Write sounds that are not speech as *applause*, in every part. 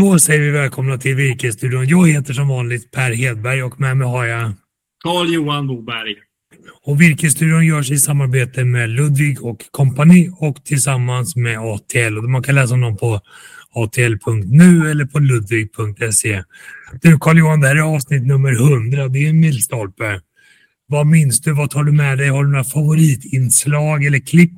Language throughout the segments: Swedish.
Då säger vi välkomna till Virkesstudion. Jag heter som vanligt Per Hedberg och med mig har jag Carl-Johan Boberg. Och Virkesstudion görs i samarbete med Ludvig och Company och tillsammans med ATL. Och man kan läsa om dem på atl.nu eller på ludvig.se. Du Carl-Johan, det här är avsnitt nummer 100. Det är en milstolpe. Vad minns du? Vad tar du med dig? Har du några favoritinslag eller klipp?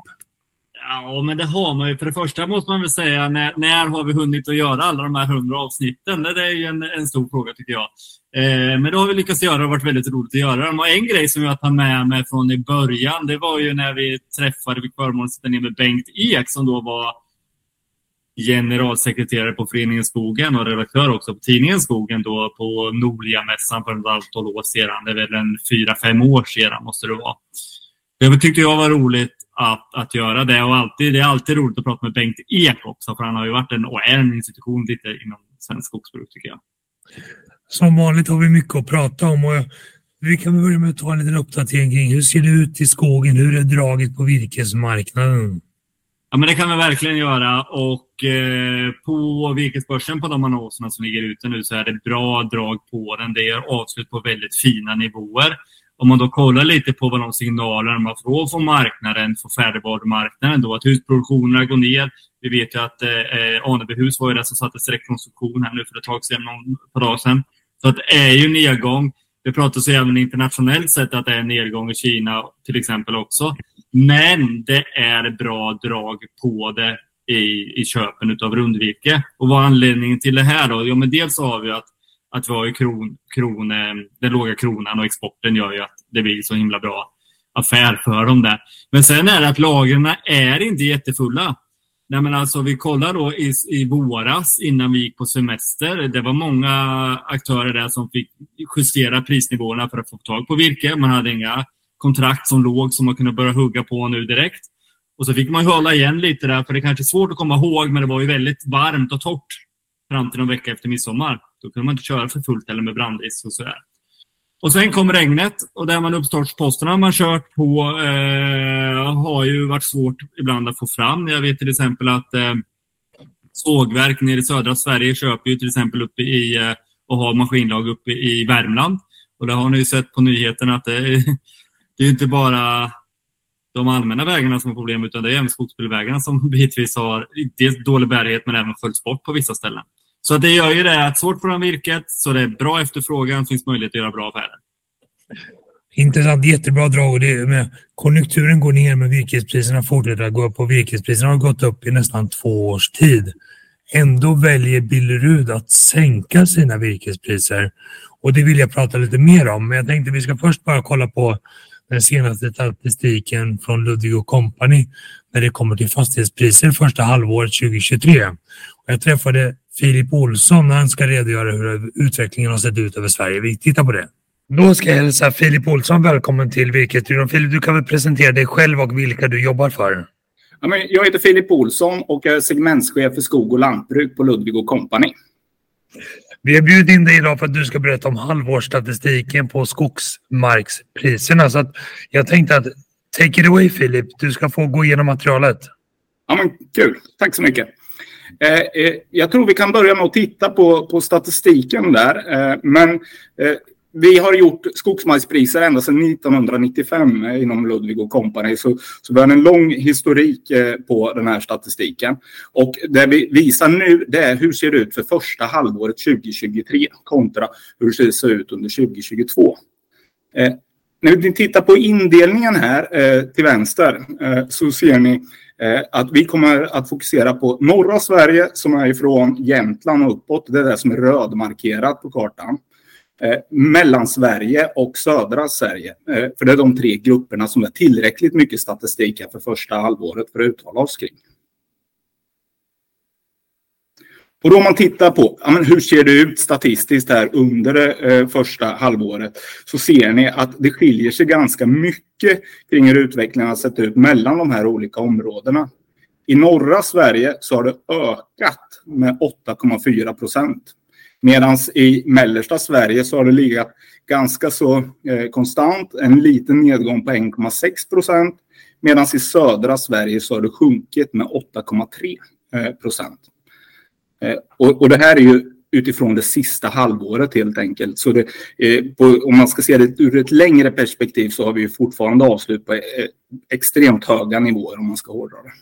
Ja, men det har man ju. För det första måste man väl säga, när, när har vi hunnit att göra alla de här hundra avsnitten? Det är ju en, en stor fråga tycker jag. Eh, men det har vi lyckats göra och varit väldigt roligt att göra dem. Och en grej som jag tar med mig från i början, det var ju när vi träffade, vid förmånen att sitta ner med Bengt Ek som då var generalsekreterare på Föreningen Skogen och redaktör också på tidningen Skogen då på Norlia-mässan för ett antal år sedan. Det är väl en fyra, fem år sedan måste det vara. Det tyckte jag var roligt att, att göra det. Och alltid, det är alltid roligt att prata med Bengt Ek också, för han har ju varit en, och är en institution lite inom svensk skogsbruk tycker jag. Som vanligt har vi mycket att prata om. Och vi kan börja med att ta en liten uppdatering kring hur ser det ut i skogen? Hur är draget på virkesmarknaden? Ja, men det kan vi verkligen göra. Och eh, på virkesbörsen, på de annonserna som ligger ute nu, så är det bra drag på den. Det är avslut på väldigt fina nivåer. Om man då kollar lite på vad de signaler man får från marknaden, från färdigvarumarknaden då, att husproduktionerna går ner. Vi vet ju att eh, eh Anebyhus var ju det som sattes i rekonstruktion här nu för ett tag sedan, någon par dagar sedan. Så att det är ju nedgång. Det pratas ju även internationellt sett att det är nedgång i Kina till exempel också. Men det är bra drag på det i, i köpen av rundvirke. Och vad är anledningen till det här då? Jo, men dels har vi att att vi har ju kron, kron, eh, den låga kronan och exporten gör ju att det blir så himla bra affär för dem där. Men sen är det att lagren är inte jättefulla. Nej, men alltså, vi kollar då i, i våras innan vi gick på semester. Det var många aktörer där som fick justera prisnivåerna för att få tag på virke. Man hade inga kontrakt som låg som man kunde börja hugga på nu direkt. Och så fick man hålla igen lite där, för det kanske är svårt att komma ihåg, men det var ju väldigt varmt och torrt fram till någon vecka efter midsommar. Då kunde man inte köra för fullt eller med brandis och sådär. Och sen kom regnet och där man uppstartsposterna man kört på eh, har ju varit svårt ibland att få fram. Jag vet till exempel att eh, sågverk nere i södra Sverige köper ju till exempel uppe i eh, och har maskinlag uppe i Värmland. Och det har ni ju sett på nyheterna att det, *laughs* det är inte bara de allmänna vägarna som har problem utan det är även skogsbilvägarna som *laughs* bitvis har dels dålig bärighet men även följts bort på vissa ställen. Så det gör ju det att svårt få fram virket, så det är bra efterfrågan, finns möjlighet att göra bra affärer. Intressant, jättebra drag. Och det med, konjunkturen går ner men virkespriserna fortsätter att gå upp och virkespriserna har gått upp i nästan två års tid. Ändå väljer Billerud att sänka sina virkespriser och det vill jag prata lite mer om. Men jag tänkte vi ska först bara kolla på den senaste statistiken från Ludvig Company när det kommer till fastighetspriser första halvåret 2023. Och jag träffade Filip Olsson när han ska redogöra hur utvecklingen har sett ut över Sverige. Vi tittar på det. Då ska jag hälsa Filip Olsson välkommen till Virkesstudion. Filip, du kan väl presentera dig själv och vilka du jobbar för? Ja, men jag heter Filip Olsson och är segmentschef för skog och lantbruk på Ludvig Company. Vi har bjudit in dig idag för att du ska berätta om halvårsstatistiken på skogsmarkspriserna. Så att jag tänkte att take it away Filip, du ska få gå igenom materialet. Ja, men kul, tack så mycket. Eh, eh, jag tror vi kan börja med att titta på, på statistiken där. Eh, men vi har gjort skogsmajspriser ända sedan 1995 inom Ludvig och Company. Så, så vi har en lång historik på den här statistiken. Och det vi visar nu det är hur det ser ut för första halvåret 2023 kontra hur det ser ut under 2022. när vi tittar på indelningen här till vänster så ser ni Eh, att vi kommer att fokusera på norra Sverige som är ifrån Jämtland och uppåt. Det är det som är rödmarkerat på kartan. Eh, Mellansverige och södra Sverige. Eh, för det är de tre grupperna som är tillräckligt mycket statistik här för första halvåret för att uttala oss kring. Och då om man tittar på ja, men hur ser det ut statistiskt här under det eh, första halvåret så ser ni att det skiljer sig ganska mycket kring hur utvecklingen har sett ut mellan de här olika områdena. I norra Sverige så har det ökat med 8,4 procent. Medan i mellersta Sverige så har det legat ganska så eh, konstant, en liten nedgång på 1,6 procent. Medan i södra Sverige så har det sjunkit med 8,3 eh, procent. Eh, och, och det här är ju utifrån det sista halvåret helt enkelt. Så det, eh, på, om man ska se det ur ett längre perspektiv så har vi fortfarande avslut på eh, extremt höga nivåer om man ska hårdra det.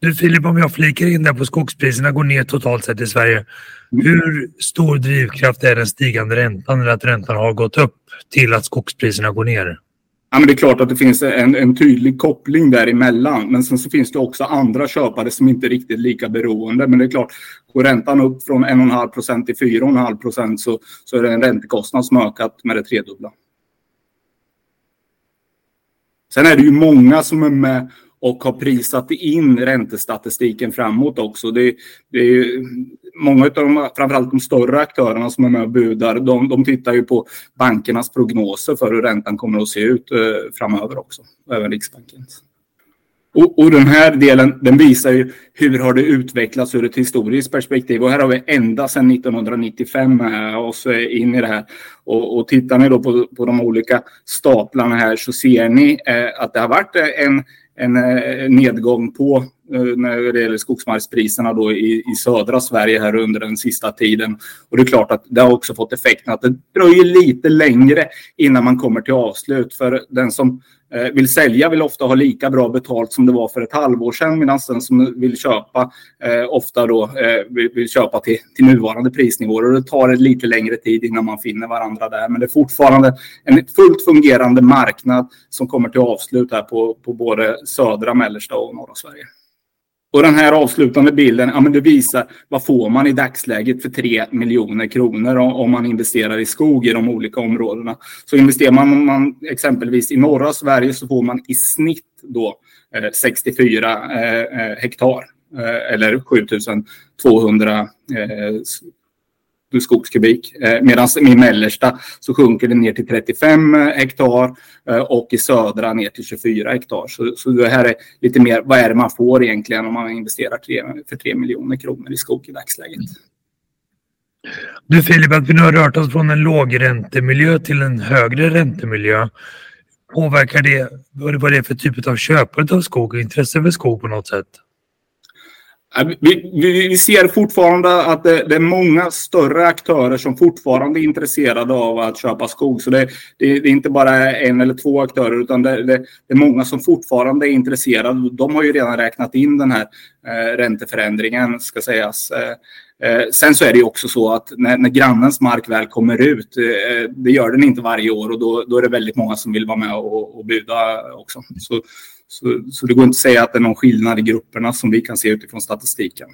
Du Filip, om jag flikar in där på skogspriserna går ner totalt sett i Sverige. Hur stor drivkraft är den stigande räntan eller att räntan har gått upp till att skogspriserna går ner? Ja, men det är klart att det finns en, en tydlig koppling däremellan. Men sen så finns det också andra köpare som inte är riktigt lika beroende. Men det är klart, går räntan upp från 1,5 procent till 4,5 procent så, så är det en räntekostnad som ökat med det tredubbla. Sen är det ju många som är med och har prisat in räntestatistiken framåt också. Det, det är många av de, framförallt de större aktörerna som är med och budar, de, de tittar ju på bankernas prognoser för hur räntan kommer att se ut eh, framöver också, även Riksbankens. Och, och, den här delen den visar ju hur har det utvecklats ur ett historiskt perspektiv. Och här har vi ända sedan 1995 med oss in i det här. Och, och tittar ni då på, på de olika staplarna här så ser ni eh, att det har varit en en eh, nedgång på eh, när det gäller skogsmarkspriserna då i, i södra Sverige här under den sista tiden. Och det är klart att det har också fått effekten att det dröjer lite längre innan man kommer till avslut. För den som Eh, vill sälja vill ofta ha lika bra betalt som det var för ett halvår sedan medan den som vill köpa eh, ofta då eh, vill, vill, köpa till, till nuvarande prisnivåer. Och det tar lite längre tid innan man finner varandra där. Men det är fortfarande en fullt fungerande marknad som kommer till avslut här på, på både södra, mellersta och norra Sverige. Och den här avslutande bilden, ja, men det visar vad får man i dagsläget för 3 miljoner kronor om man investerar i skog i de olika områdena. Så investerar man, man exempelvis i norra Sverige så får man i snitt då eh, 64 eh, eh, hektar eh, eller 7200 eh, skogskubik. Eh, medan i mellersta så sjunker det ner till 35 eh, hektar eh, och i södra ner till 24 hektar. Så, så det här är lite mer, vad är det man får egentligen om man investerar tre, för 3 miljoner kronor i skog i dagsläget? Du Filip, att vi nu har rört oss från en lågräntemiljö till en högre räntemiljö. Påverkar det, vad det är för typ av köpare av skog och intresse för skog på något sätt? Äh, vi, vi, vi, ser fortfarande att det, det, är många större aktörer som fortfarande är intresserade av att köpa skog. Så det, det, det är inte bara en eller två aktörer utan det, är många som fortfarande är intresserade. De har ju redan räknat in den här eh, ränteförändringen ska sägas. Eh, eh, sen så är det ju också så att när, när grannens mark väl kommer ut, eh, det gör den inte varje år och då, då är det väldigt många som vill vara med och, och buda också. Så, så, så det går inte att säga att det är någon skillnad i grupperna som vi kan se utifrån statistiken.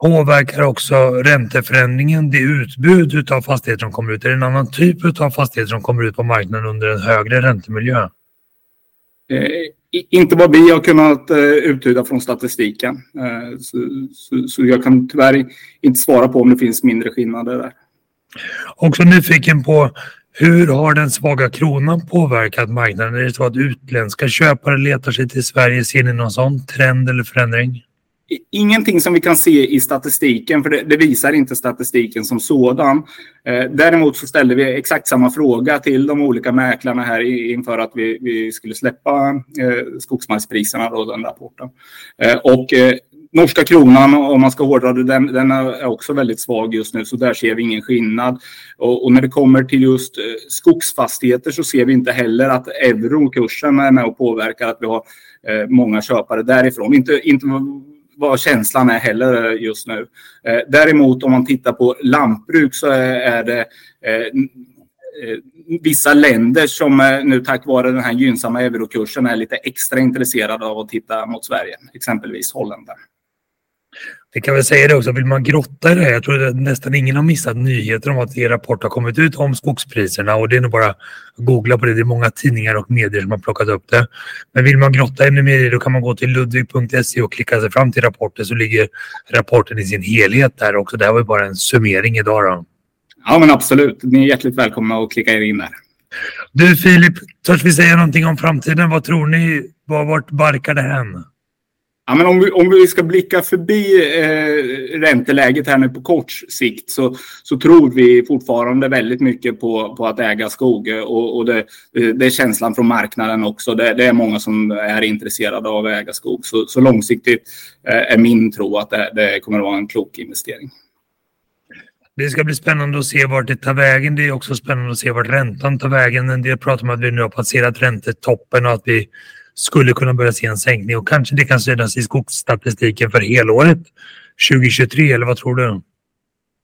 Påverkar också ränteförändringen det utbud av fastigheter som kommer ut? Är det en annan typ av fastigheter som kommer ut på marknaden under en högre räntemiljö? Eh, inte vad vi har kunnat eh, uttyda från statistiken. Eh, så, så, så, jag kan tyvärr inte svara på om det finns mindre skillnader där. Också nyfiken på hur har den svaga kronan påverkat marknaden? Är det så att utländska köpare letar sig till Sverige? Ser ni någon sån trend eller förändring? Ingenting som vi kan se i statistiken, för det, det visar inte statistiken som sådan. Eh, däremot så ställde vi exakt samma fråga till de olika mäklarna här inför att vi, vi skulle släppa eh, skogsmarkspriserna, då, den rapporten. Eh, och eh, norska kronan, om man ska hårdra det, den, den, är också väldigt svag just nu, så där ser vi ingen skillnad. Och, och när det kommer till just eh, skogsfastigheter så ser vi inte heller att eurokursen är med och påverkar att vi har eh, många köpare därifrån. Inte, inte vad känslan är heller eh, just nu. Eh, däremot om man tittar på lantbruk så är, är det eh, eh vissa länder som nu tack vare den här gynnsamma eurokursen är lite extra intresserade av att titta mot Sverige, exempelvis Holland. Det kan väl säga det också, vill man grotta i det här, jag tror att nästan ingen har missat nyheter om att er rapport har kommit ut om skogspriserna och det är nog bara att googla på det. Det är många tidningar och medier som har plockat upp det. Men vill man grotta ännu mer i det då kan man gå till ludvig.se och klicka sig fram till rapporten så ligger rapporten i sin helhet där också. Det här var ju bara en summering idag då. Ja men absolut, ni är hjärtligt välkomna att klicka er in där. Du Filip, törs vi säga någonting om framtiden? Vad tror ni? Vart barkar det hän? Ja, men om, vi, om vi ska blicka förbi eh, ränteläget här nu på kort sikt så, så tror vi fortfarande väldigt mycket på, på att äga skog och, och det, det är känslan från marknaden också. Det, det, är många som är intresserade av att äga skog. Så, så långsiktigt eh, är min tro att det, det kommer att vara en klok investering. Det ska bli spännande att se vart det tar vägen. Det är också spännande att se vart räntan tar vägen. En del pratar om att vi nu har passerat räntetoppen och att vi skulle kunna börja se en sänkning och kanske det kan synas i skogsstatistiken för helåret 2023 eller vad tror du?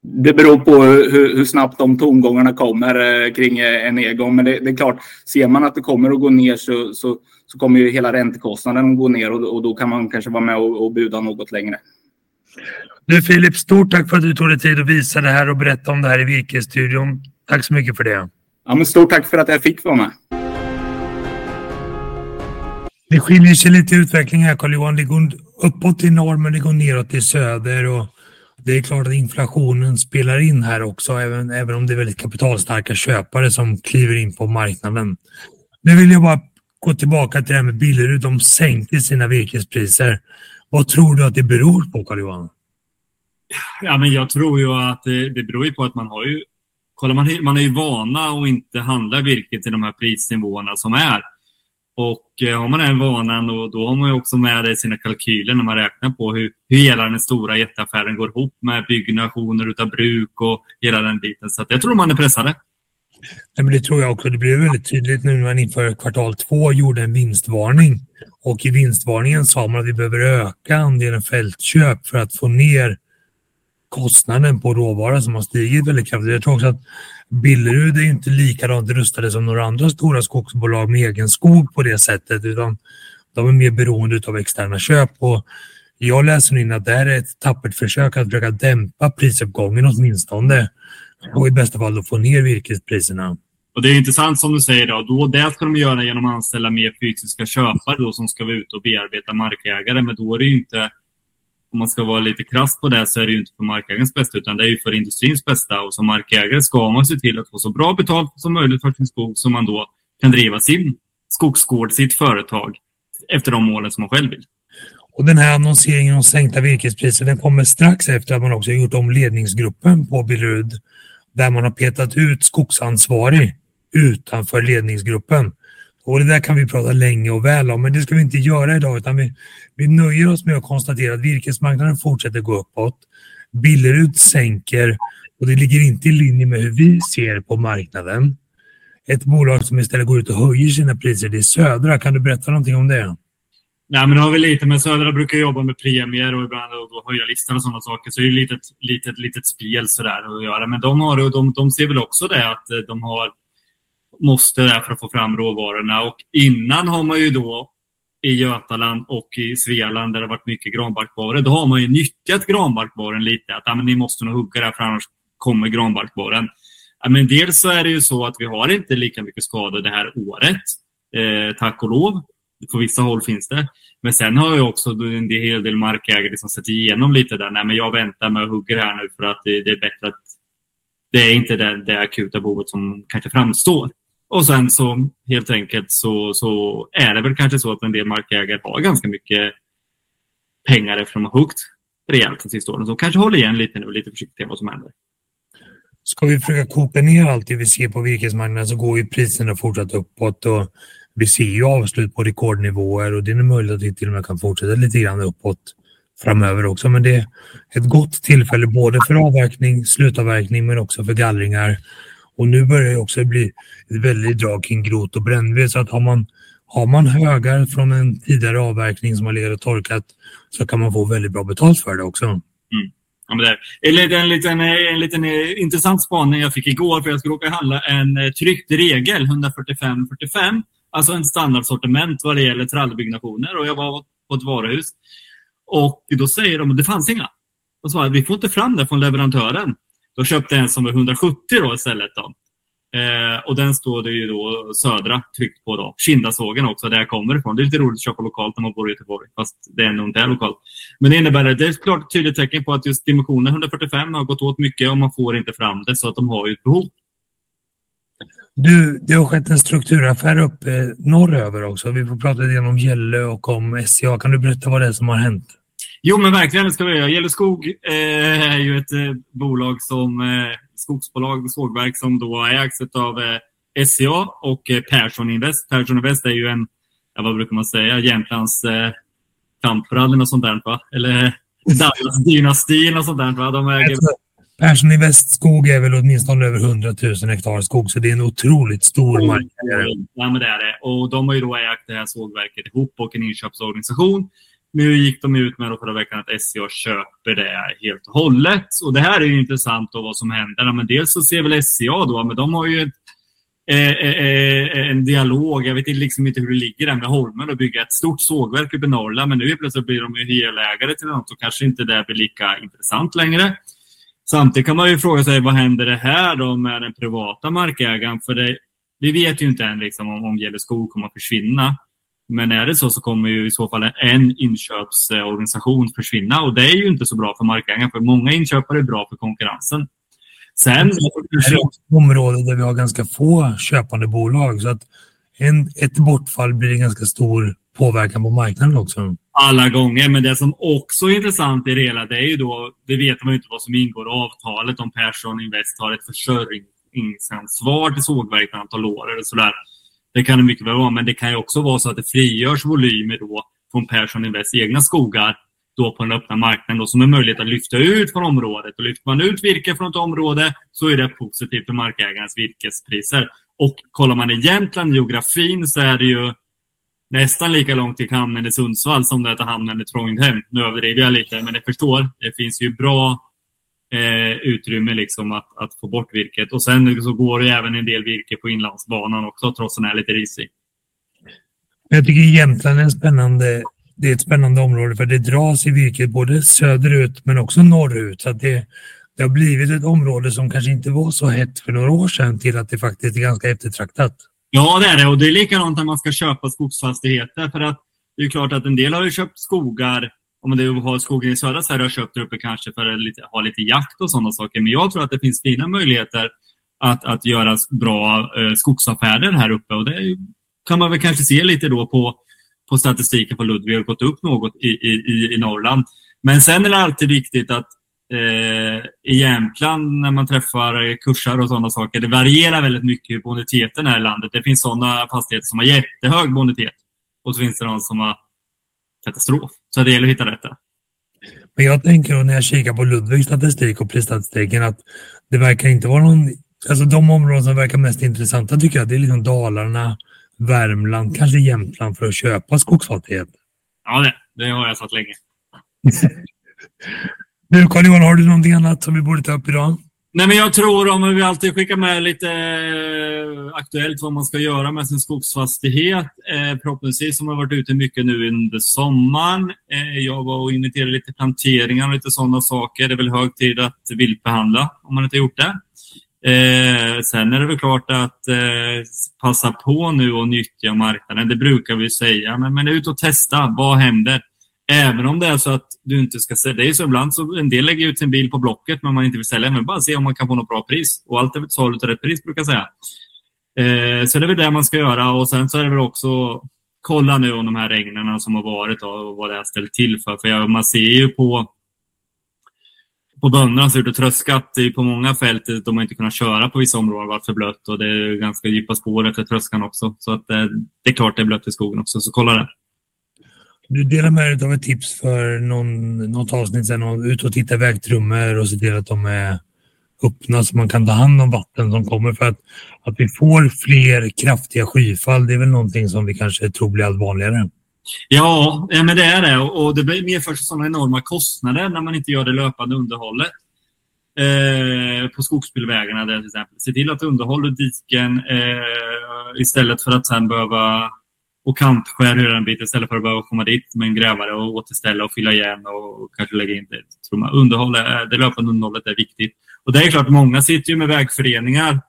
Det beror på hur, hur snabbt de tongångarna kommer eh, kring eh, en nedgång. Men det, det, är klart, ser man att det kommer att gå ner så, så, så kommer ju hela räntekostnaden att gå ner och, och då kan man kanske vara med och, och buda något längre. Du Filip, stort tack för att du tog dig tid att visa det här och berätta om det här i Virkesstudion. Tack så mycket för det. Ja, men stort tack för att jag fick vara med. Det skiljer sig lite i utvecklingen här Carl-Johan. Det går uppåt i norr men det går neråt i söder. Och det är klart att inflationen spelar in här också, även, även om det är väldigt kapitalstarka köpare som kliver in på marknaden. Nu vill jag bara gå tillbaka till det här med Billerud. De sänkte sina virkespriser. Vad tror du att det beror på, Carl-Johan? Ja, men jag tror ju att det, det beror på att man har ju... Kolla, man, man är ju vana att inte handla virke till de här prisnivåerna som är. Och eh, har man den vanan och då har man ju också med det i sina kalkyler när man räknar på hur, hur hela den stora jätteaffären går ihop med byggnationer utav bruk och hela den biten. Så jag tror man är pressade. Nej, men det tror jag också. Det blev väldigt tydligt nu när man inför kvartal två gjorde en vinstvarning. Och i vinstvarningen sa man att vi behöver öka andelen fältköp för att få ner kostnaden på råvara som har stigit väldigt kraftigt. Jag tror också att Billerud är inte likadant rustade som några andra stora skogsbolag med egen skog på det sättet utan de är mer beroende av externa köp. Och jag läser in att det här är ett tappert försök att försöka dämpa prisuppgången åtminstone och i bästa fall då få ner virkespriserna. Och Det är intressant som du säger. Då, då det ska de göra genom att anställa mer fysiska köpare då, som ska vara ute och bearbeta markägare. Men då är det inte om man ska vara lite krass på det så är det ju inte för markägarens bästa utan det är ju för industrins bästa. Och som markägare ska man se till att få så bra betalt som möjligt för sin skog så man då kan driva sin skogsgård, sitt företag efter de målen som man själv vill. Och den här annonseringen om sänkta virkespriser den kommer strax efter att man också gjort om ledningsgruppen på Billerud där man har petat ut skogsansvarig utanför ledningsgruppen. Och det där kan vi prata länge och väl om, men det ska vi inte göra idag utan vi, vi nöjer oss med att konstatera att virkesmarknaden fortsätter gå uppåt. Billerud sänker och det ligger inte i linje med hur vi ser på marknaden. Ett bolag som istället går ut och höjer sina priser, det är Södra. Kan du berätta någonting om det? Nej, men det har vi lite, med. Södra brukar jobba med premier och ibland och höja listan och sådana saker. Så det är ett litet, litet, litet spel sådär att göra. Men de, har, de, de ser väl också det att eh, de har måste där för att få fram råvarorna. Och innan har man ju då i Götaland och i Svealand där det varit mycket granbarkborre, då har man ju nyttjat granbarkborren lite. Att ja, men ni måste nog hugga där för annars kommer granbarkborren. Ja, men dels så är det ju så att vi har inte lika mycket skador det här året, eh, tack och lov. På vissa håll finns det. Men sen har jag också en hel del markägare som sett igenom lite där. Nej, men jag väntar med att hugga här nu för att det, det är bättre att det är inte det, det akuta behovet som kanske framstår. Och sen så helt enkelt så, så är det väl kanske så att en del markägare har ganska mycket pengar eftersom de har huggt rejält de sista åren. Så kanske håller igen lite nu, lite försiktiga vad som händer. Ska vi försöka koka ner allt det vi ser på virkesmarknaden så går ju priserna fortsatt uppåt och vi ser ju avslut på rekordnivåer och det är möjligt att vi till och med kan fortsätta lite grann uppåt framöver också. Men det är ett gott tillfälle både för avverkning, slutavverkning men också för gallringar och nu börjar det också bli ett väldigt drag kring grot och brännved. Så att har man, har man högar från en tidigare avverkning som har legat och torkat så kan man få väldigt bra betalt för det också. Mm. Ja, men det en, liten, en liten eh, intressant spaning jag fick igår för jag skulle åka och handla en eh, tryckt regel 145-45. Alltså en standardsortiment vad det gäller trallbyggnationer och jag var på ett varuhus. Och då säger de att det fanns inga. De sa att vi får inte fram det från leverantören. Då köpte jag en som var 170 då istället. Då. Eh, och den står det ju då Södra tryckt på. då. Kindasågen också, där jag kommer ifrån. Det är lite roligt att köpa lokalt när man bor i Göteborg, fast det är nog inte är lokalt. Men det innebär att det är ett klart tydligt tecken på att just dimensionen 145 har gått åt mycket och man får inte fram det, så att de har ju ett behov. Du, det har skett en strukturaffär uppe norröver också. Vi får prata lite om Gällö och om SCA. Kan du berätta vad det är som har hänt? Jo, men verkligen. Det ska vi göra. Gälle Skog eh, är ju ett eh, bolag som eh, skogsbolag, sågverk som då ägs av eh, SCA och eh, Persson Invest. Persson Invest är ju en, ja, vad brukar man säga, Jämtlands eh, Kamprad eller något sånt där, va? Eller Dallas-dynastin och sånt där. Va? De äger... Persson i Västskog är väl åtminstone över 100 000 hektar skog, så det är en otroligt stor oh, mark. Ja, men det är det. Och de har ju då ägt det här sågverket ihop och en inköpsorganisation. Nu gick de ut med förra veckan att SCA köper det helt och hållet. Och det här är ju intressant då vad som händer. Men dels så ser väl SCA då, men de har ju ett, eh, eh, eh, en dialog. Jag vet liksom inte hur det ligger där med Holmen och bygga ett stort sågverk uppe i Norrland. Men nu plötsligt blir de ju helägare till något och kanske inte det blir lika intressant längre. Samtidigt kan man ju fråga sig vad händer det här då med den privata markägaren? För det, vi vet ju inte än liksom om, om Gävle skog kommer att försvinna. Men är det så så kommer ju i så fall en inköpsorganisation försvinna och det är ju inte så bra för markägaren för många inköpare är bra för konkurrensen. Sen... Det är ett område där vi har ganska få köpande bolag så att en, ett bortfall blir en ganska stor påverkan på marknaden också. Alla gånger, men det som också är intressant i det hela, det är ju då, det vet man inte vad som ingår i avtalet om Persson Invest har ett försörjningsansvar till sågverket antal år eller sådär. Det kan det mycket väl vara, men det kan ju också vara så att det frigörs volymer då från Persson Invests egna skogar då på den öppna marknaden då, som är möjlighet att lyfta ut från området. Och lyfter man ut virke från ett område så är det positivt för markägarens virkespriser. Och kollar man i Jämtland, geografin, så är det ju nästan lika långt till hamnen i Sundsvall som det är till hamnen i Trondheim. Nu överdriver jag lite, men ni förstår. Det finns ju bra eh, utrymme liksom att, att få bort virket. Och sen så går det även en del virke på Inlandsbanan också, trots att den är lite risig. Jag tycker Jämtland är spännande det är ett spännande område för det dras i virket både söderut men också norrut. Så det, det har blivit ett område som kanske inte var så hett för några år sedan till att det faktiskt är ganska eftertraktat. Ja, det är det. Och det är likadant när man ska köpa skogsfastigheter. För att det är klart att en del har ju köpt skogar, om du har skogen i södra Sverige, har köpt uppe kanske för att lite, ha lite jakt och sådana saker. Men jag tror att det finns fina möjligheter att, att göra bra eh, skogsaffärer här uppe. Och det kan man väl kanske se lite då på, på statistiken på Ludvig har gått upp något i, i, i Norrland. Men sen är det alltid viktigt att eh, i Jämtland när man träffar eh, kursar och sådana saker. Det varierar väldigt mycket hur boniteten är i landet. Det finns sådana fastigheter som har jättehög bonitet och så finns det de som har katastrof. Så det gäller att hitta rätt. Men jag tänker när jag kikar på Ludvigs statistik och prisstatistiken att det verkar inte vara någon... Alltså de områden som verkar mest intressanta tycker jag det är liksom Dalarna, Värmland, kanske Jämtland för att köpa skogsfastigheter. Ja, det, det har jag sagt länge. *laughs* Nu Carl-Johan, har du någonting annat som vi borde ta upp idag? Nej, men jag tror om vi alltid skickar med lite eh, aktuellt vad man ska göra med sin skogsfastighet. Eh, förhoppningsvis har man varit ute mycket nu under sommaren. Eh, jag var och inventerade lite planteringar och lite sådana saker. Det är väl hög tid att viltbehandla om man inte gjort det. Eh, sen är det väl klart att eh, passa på nu och nyttja marknaden. Det brukar vi säga, men, men ut och testa. Vad händer? Även om det är så att du inte ska sälja. Det är så ibland så en del lägger ut sin bil på Blocket men man inte vill sälja. Men bara se om man kan få något bra pris. Och allt är väl salu till rätt pris brukar jag säga. Eh, så det är väl det man ska göra. Och sen så är det väl också kolla nu om de här regnen som har varit och vad det har ställt till för. För jag, man ser ju på på bönderna så är det tröskat på många fält. De har inte kunnat köra på vissa områden, varit för blött och det är ganska djupa spår efter tröskan också. Så att det, det är klart det är blött i skogen också, så kolla det. Du delar med dig av ett tips för någon, något avsnitt sen, ut och titta vägtrummor och se till att de är öppna så man kan ta hand om vatten som kommer för att, att vi får fler kraftiga skyfall. Det är väl någonting som vi kanske tror blir allt vanligare. Ja, men det är det och det medför sådana enorma kostnader när man inte gör det löpande underhållet. Eh, på skogsbilvägarna där till exempel. Se till att underhålla diken eh, istället för att sen behöva och kantskär hela den biten istället för att behöva komma dit med en grävare och återställa och fylla igen och kanske lägga in det. Underhåll, det löpande underhållet är viktigt. Och det är klart, många sitter ju med vägföreningar.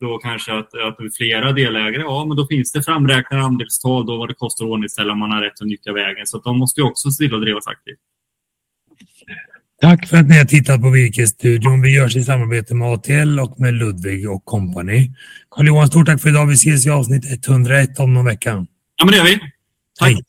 Då kanske att, att flera delägare, ja men då finns det framräknade andelstal då vad det kostar att ordningställa om man har rätt att nyttja vägen. Så de måste ju också se till att drivas aktivt. Tack för att ni har tittat på Virkesstudion. Vi görs i samarbete med ATL och med Ludvig och Company. Carl-Johan, stort tack för idag. Vi ses i avsnitt 101 om någon vecka. Ja, men det gör vi. Tack. Hej.